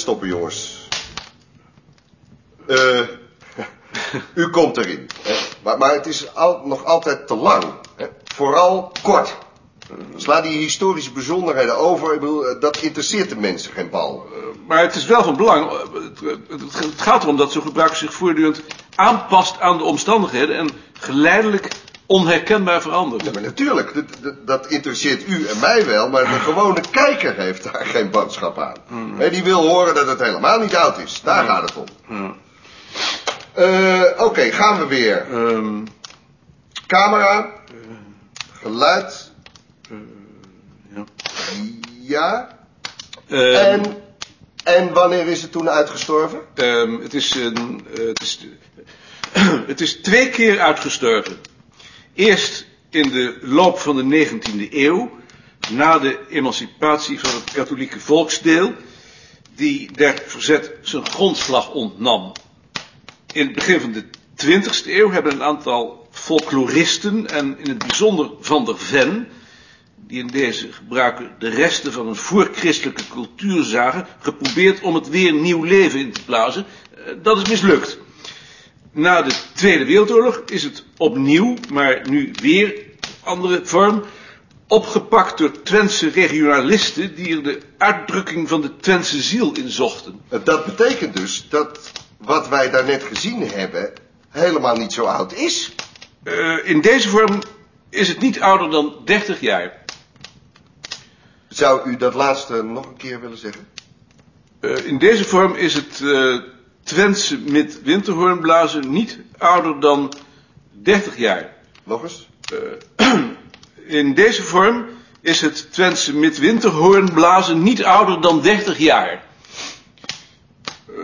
Stoppen, jongens. Eh, u komt erin. Hè? Maar, maar het is al, nog altijd te lang. Hè? Vooral kort. Sla die historische bijzonderheden over. Ik bedoel, eh, dat interesseert de mensen geen bal. Maar het is wel van belang. eh, Het, gaat erom dat zo'n gebruiker zich voortdurend aanpast aan de omstandigheden en geleidelijk onherkenbaar verandert. Ja, maar natuurlijk, dat, dat, dat interesseert u en mij wel, maar de gewone kijker heeft daar geen boodschap aan. Hè, die wil horen dat het helemaal niet oud is. Daar gaat het om. Ja. Eh, Oké, gaan we weer. Ehm, Camera. Geluid. ja. Ja. Ehm, En, en wanneer is het toen uitgestorven? ehm, het, is een, eh, het, is, het is twee keer uitgestorven. Eerst in de loop van de 19e eeuw, na de emancipatie van het katholieke volksdeel, die der verzet zijn grondslag ontnam. In het begin van de 20e eeuw hebben een aantal folkloristen en in het bijzonder Van der Ven, die in deze gebruiken de resten van een voorchristelijke cultuur zagen, geprobeerd om het weer nieuw leven in te blazen. Eh, Dat is mislukt. Na de Tweede Wereldoorlog is het opnieuw, maar nu weer andere vorm, opgepakt door Twentse regionalisten die er de uitdrukking van de Twentse ziel in zochten. Dat betekent dus dat wat wij daarnet gezien hebben helemaal niet zo oud is. Eh, in deze vorm is het niet ouder dan 30 jaar. Zou u dat laatste nog een keer willen zeggen? Eh, in deze vorm is het eh Twentse met winterhoornblazen niet ouder dan 30 jaar. Nog eens? In deze vorm is het Twentse met winterhoornblazen niet ouder dan 30 jaar. Eh,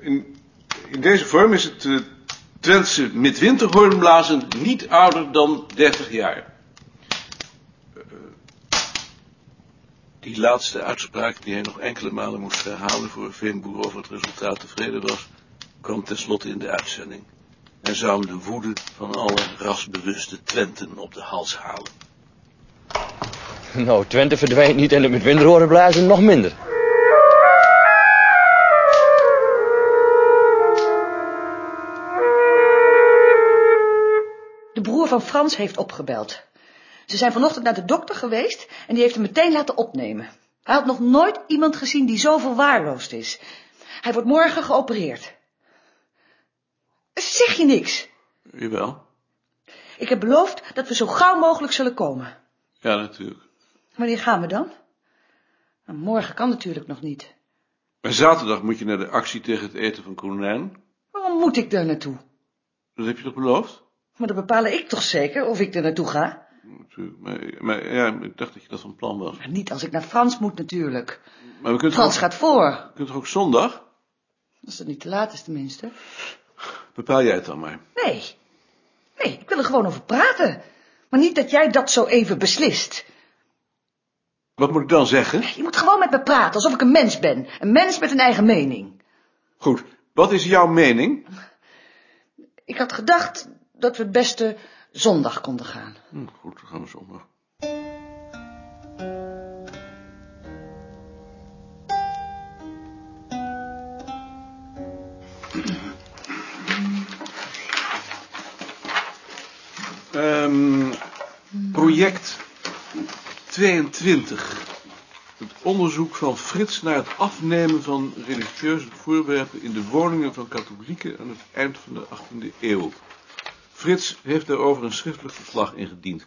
in, in deze vorm is het eh, Twentse met winterhoornblazen niet ouder dan 30 jaar. Die laatste uitspraak, die hij nog enkele malen moest herhalen voor Veenboer over het resultaat tevreden was, kwam tenslotte in de uitzending. En zou hem de woede van alle rasbewuste Twenten op de hals halen. Nou, Twente verdwijnt niet en het met winterhoren blazen nog minder. De broer van Frans heeft opgebeld. Ze zijn vanochtend naar de dokter geweest en die heeft hem meteen laten opnemen. Hij had nog nooit iemand gezien die zo verwaarloosd is. Hij wordt morgen geopereerd. Zeg je niks? Jawel. Ik heb beloofd dat we zo gauw mogelijk zullen komen. Ja, natuurlijk. Wanneer gaan we dan? Nou, morgen kan natuurlijk nog niet. Maar zaterdag moet je naar de actie tegen het eten van konijn. Waarom moet ik daar naartoe? Dat heb je toch beloofd? Maar dan bepaal ik toch zeker of ik er naartoe ga? Natuurlijk. Maar, maar ja, ik dacht dat je dat van plan was. Maar niet als ik naar Frans moet natuurlijk. Maar we kunnen Frans toch, gaat voor. we kunnen toch ook zondag? Als het niet te laat is tenminste. Bepaal jij het dan maar. Nee. Nee, ik wil er gewoon over praten. Maar niet dat jij dat zo even beslist. Wat moet ik dan zeggen? Je moet gewoon met me praten, alsof ik een mens ben. Een mens met een eigen mening. Goed, wat is jouw mening? Ik had gedacht dat we het beste zondag konden gaan. Hm, goed, dan gaan we zondag. Ehm, project 22. Het onderzoek van Frits naar het afnemen van religieuze voorwerpen in de woningen van katholieken aan het eind van de 18e eeuw. Frits heeft daarover een schriftelijk verslag ingediend.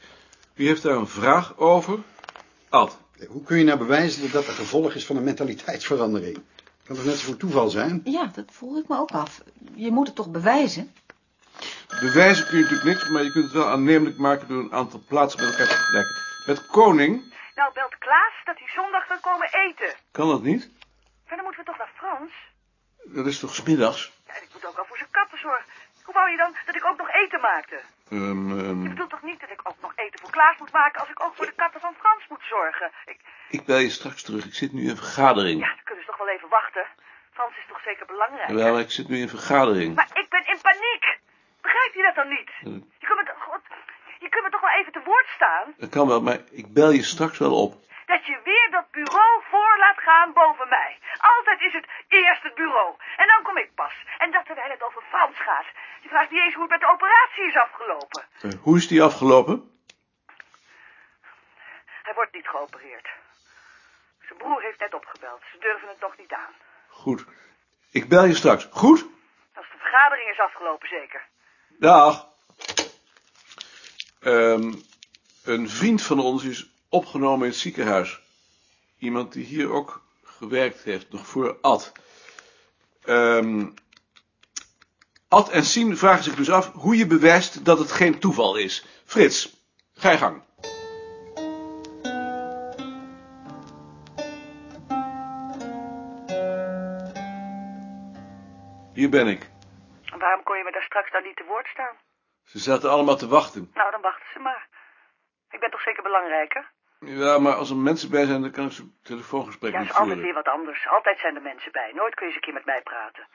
U heeft daar een vraag over? Ad. Hoe kun je nou bewijzen dat dat een gevolg is van een mentaliteitsverandering? Kan toch net zo voor toeval zijn? Ja, dat vroeg ik me ook af. Je moet het toch bewijzen? Bewijzen kun je natuurlijk niks, maar je kunt het wel aannemelijk maken door een aantal plaatsen met elkaar te vergelijken. Met koning Nou belt Klaas dat hij zondag wil komen eten. kan dat niet. Maar dan moeten we toch naar Frans? Dat is toch smiddags? Ja, ik moet ook al voor zijn katten zorgen. Hoe wou je dan dat ik ook nog eten maakte? Um. Je bedoelt toch niet dat ik ook nog eten voor Klaas moet maken... als ik ook voor de katten van Frans moet zorgen? Ik, ik bel je straks terug. Ik zit nu in een vergadering. Ja, dan kunnen ze toch wel even wachten. Frans is toch zeker belangrijk? Wel, ik zit nu in vergadering. Maar ik ben in paniek. Begrijpt je dat dan niet? Eh. Je, kunt me, je kunt me toch wel even te woord staan? Dat kan wel, maar ik bel je straks wel op dat je weer dat bureau voor laat gaan boven mij. Altijd is het eerst het bureau. En dan kom ik pas. En dat terwijl het over Frans gaat. Vraagt niet eens hoe het met de operatie is afgelopen. Eh, hoe is die afgelopen? Hij wordt niet geopereerd. Zijn broer heeft net opgebeld. Ze durven het nog niet aan. Goed. Ik bel je straks. Goed? Als de vergadering is afgelopen, zeker. Dag. Ehm, een vriend van ons is opgenomen in het ziekenhuis. Iemand die hier ook gewerkt heeft, nog voor Ad. Ehm, Ad en Sien vragen zich dus af hoe je bewijst dat het geen toeval is. Frits, ga je gang. Hier ben ik. Waarom kon je me daar straks dan niet te woord staan? Ze zaten allemaal te wachten. Nou, dan wachten ze maar. Ik ben toch zeker belangrijker? Ja, maar als er mensen bij zijn, dan kan ik zo'n telefoongesprek Ja, niet is altijd voeren. weer wat anders. Altijd zijn er mensen bij. Nooit kun je eens een keer met mij praten.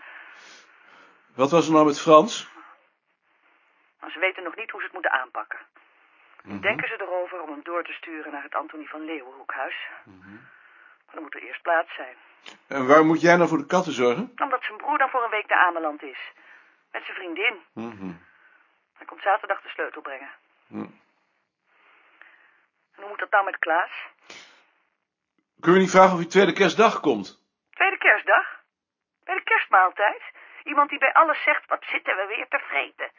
Wat was er nou met Frans? Maar ze weten nog niet hoe ze het moeten aanpakken. Denken ze erover om hem door te sturen naar het Antonie van Leeuwenhoekhuis? Maar dan moet er eerst plaats zijn. En waar moet jij nou voor de katten zorgen? Omdat zijn broer dan voor een week naar Ameland is. Met zijn vriendin. Hij komt zaterdag de sleutel brengen. Hm. En hoe moet dat nou met Klaas? Kun je niet vragen of hij tweede kerstdag komt? Tweede kerstdag? Bij de kerstmaaltijd? Iemand die bij alles zegt, wat zitten we weer te vreten?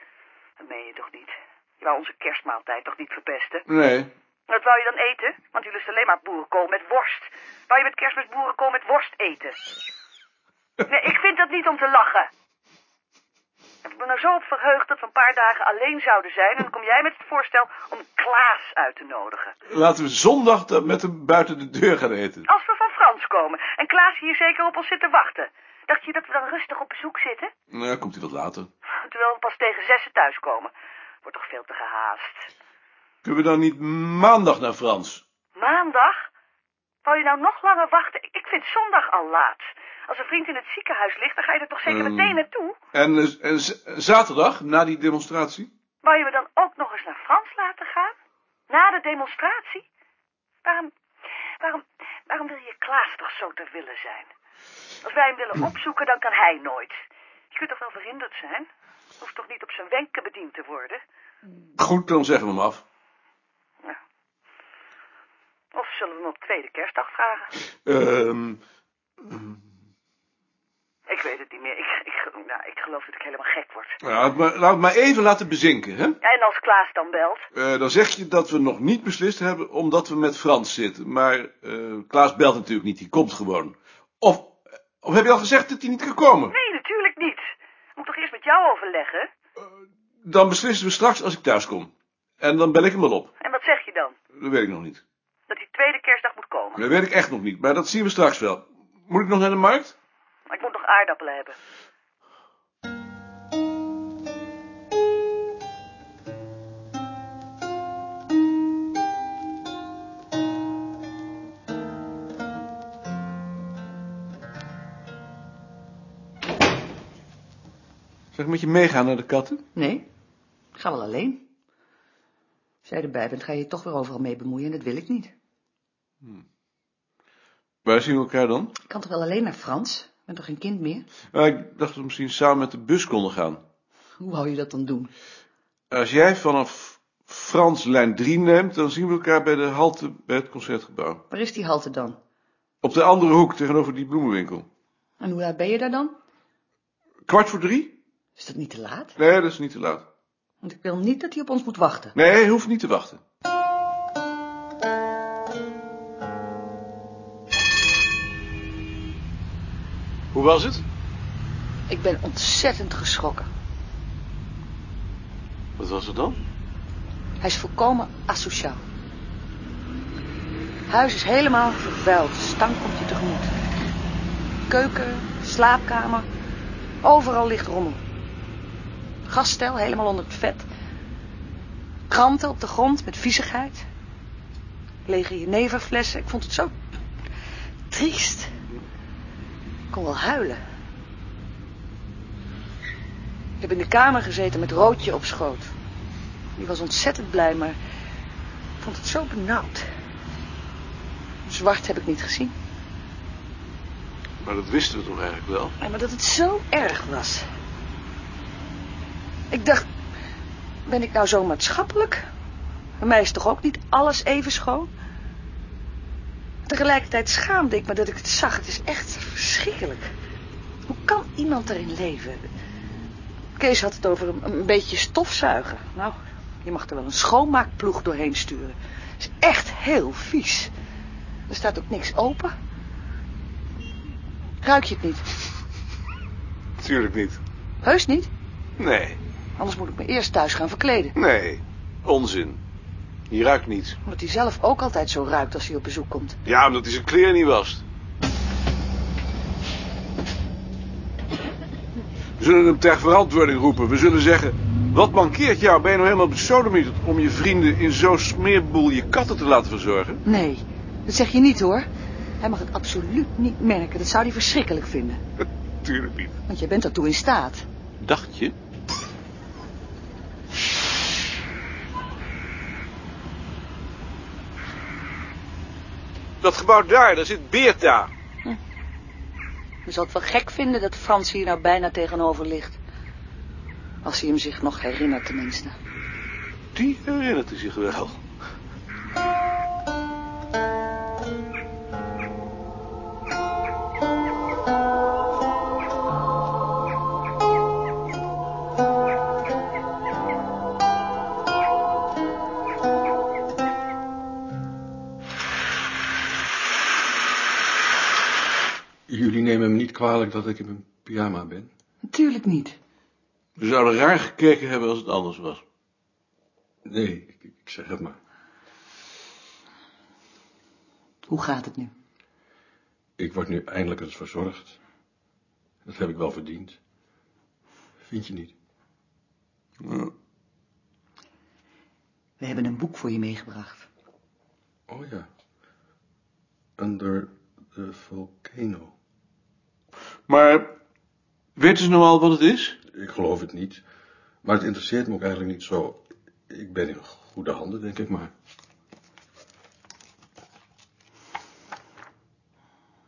Dat meen je toch niet? Je wou onze kerstmaaltijd toch niet verpesten? Nee. Wat wou je dan eten? Want u lust alleen maar boerenkool met worst. Wou je met kerstmis boerenkool met worst eten? Nee, ik vind dat niet om te lachen. Ik me er zo op verheugd dat we een paar dagen alleen zouden zijn... en dan kom jij met het voorstel om Klaas uit te nodigen. Laten we zondag met hem buiten de deur gaan eten. Als we van Frans komen en Klaas hier zeker op ons zit te wachten. Dacht je dat we dan rustig op bezoek zitten? Nou, komt hij wat later. Terwijl we pas tegen zessen thuiskomen. Wordt toch veel te gehaast. Kunnen we dan niet maandag naar Frans? Maandag? Wou je nou nog langer wachten? Ik vind zondag al laat. Als een vriend in het ziekenhuis ligt, dan ga je er toch zeker Ehm. meteen naartoe? En, eh, en zaterdag, na die demonstratie? Wou je me dan ook nog eens naar Frans laten gaan? Na de demonstratie? Waarom, waarom, toch zo ter willen zijn? Als wij hem willen opzoeken, dan kan hij nooit. Je kunt toch wel verhinderd zijn? Hoeft toch niet op zijn wenken bediend te worden? Goed, dan zeggen we hem af. Ja. Of zullen we hem op tweede kerstdag vragen? Ehm, Ik weet het niet meer. Ik, ik, nou, ik geloof dat ik helemaal gek word. nou, laat, maar, laat maar even laten bezinken, hè? En als Klaas dan belt? Eh, dan zeg je dat we nog niet beslist hebben, omdat we met Frans zitten. Maar eh, Klaas belt natuurlijk niet, die komt gewoon. Of, of heb je al gezegd dat hij niet kan komen? Nee, natuurlijk niet. Ik moet toch eerst met jou overleggen? Dan beslissen we straks als ik thuis kom. En dan bel ik hem wel op. En wat zeg je dan? Dat weet ik nog niet. Dat hij tweede kerstdag moet komen. Dat weet ik echt nog niet, maar dat zien we straks wel. Moet ik nog naar de markt? Maar ik moet nog aardappelen hebben. Ik met je meegaan naar de katten? Nee, ik ga wel alleen. Als jij erbij bent, ga je je toch weer overal mee bemoeien en dat wil ik niet. Waar zien we elkaar dan? Ik kan toch wel alleen naar Frans? Ben toch geen kind meer? Nou, ik dacht dat we misschien samen met de bus konden gaan. Hoe wou je dat dan doen? Als jij vanaf Frans lijn 3 neemt, dan zien we elkaar bij de halte bij het concertgebouw. Waar is die halte dan? Op de andere hoek, tegenover die bloemenwinkel. En hoe laat ben je daar dan? Kwart voor drie? Is dat niet te laat? Nee, dat is niet te laat. Want ik wil niet dat hij op ons moet wachten. Nee, hij hoeft niet te wachten. Hoe was het? Ik ben ontzettend geschrokken. Wat was het dan? Hij is volkomen asociaal. Huis is helemaal vervuild. Stank komt je tegemoet. Keuken, slaapkamer. Overal ligt rommel. Gasstel helemaal onder het vet. Kranten op de grond met viezigheid. Lege jeneverflessen. Ik vond het zo triest. Ik kon wel huilen. Ik heb in de kamer gezeten met Roodje op schoot. Die was ontzettend blij, maar ik vond het zo benauwd. Zwart heb ik niet gezien. Maar dat wisten we toch eigenlijk wel? Ja, maar dat het zo erg was. Ik dacht, ben ik nou zo maatschappelijk? Bij mij is toch ook niet alles even schoon? Tegelijkertijd schaamde ik me dat ik het zag. Het is echt verschrikkelijk. Hoe kan iemand erin leven? Kees had het over een, een beetje stofzuigen. Nou, je mag er wel een schoonmaakploeg doorheen sturen. Het is echt heel vies. Er staat ook niks open. Ruik je het niet? Tuurlijk niet. Heus niet? Nee, Anders moet ik me eerst thuis gaan verkleden. nee. Onzin. Je ruikt niets. Omdat hij zelf ook altijd zo ruikt als hij op bezoek komt. Ja, omdat hij zijn kleren niet wast. We zullen hem ter verantwoording roepen. We zullen zeggen... Wat mankeert jou? Ben je nou helemaal besodemieterd om je vrienden in zo'n smeerboel je katten te laten verzorgen? Nee, dat zeg je niet hoor. Hij mag het absoluut niet merken. Dat zou hij verschrikkelijk vinden. Tuurlijk niet. Want jij bent daartoe in staat. Dacht je? Dat gebouw daar, daar zit Beerta. Je zal het wel gek vinden dat Frans hier nou bijna tegenover ligt. Als hij hem zich nog herinnert tenminste. Die herinnert hij zich wel. Kwalijk dat ik in mijn pyjama ben? Natuurlijk niet. We zouden raar gekeken hebben als het anders was. Nee, ik, ik zeg het maar. Hoe gaat het nu? Ik word nu eindelijk eens verzorgd. Dat heb ik wel verdiend. Vind je niet? We hebben een boek voor je meegebracht. Oh ja. Under the volcano. Maar weten ze nou al wat het is? Ik geloof het niet. Maar het interesseert me ook eigenlijk niet zo. Ik ben in goede handen, denk ik maar.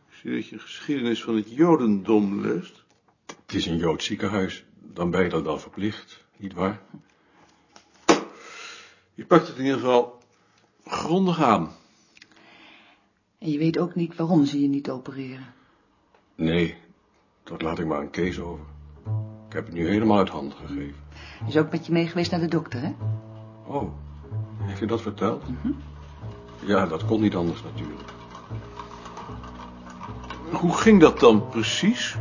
Ik zie dat je geschiedenis van het Jodendom leest. Het is een Joods ziekenhuis. Dan ben je dat wel verplicht, niet waar? Je pakt het in ieder geval grondig aan. En je weet ook niet waarom ze je niet opereren. Nee, dat laat ik maar aan Kees over. Ik heb het nu helemaal uit handen gegeven. Hij is ook met je mee geweest naar de dokter, hè? Oh, heeft je dat verteld? Ja, dat kon niet anders natuurlijk. Hoe ging dat dan precies?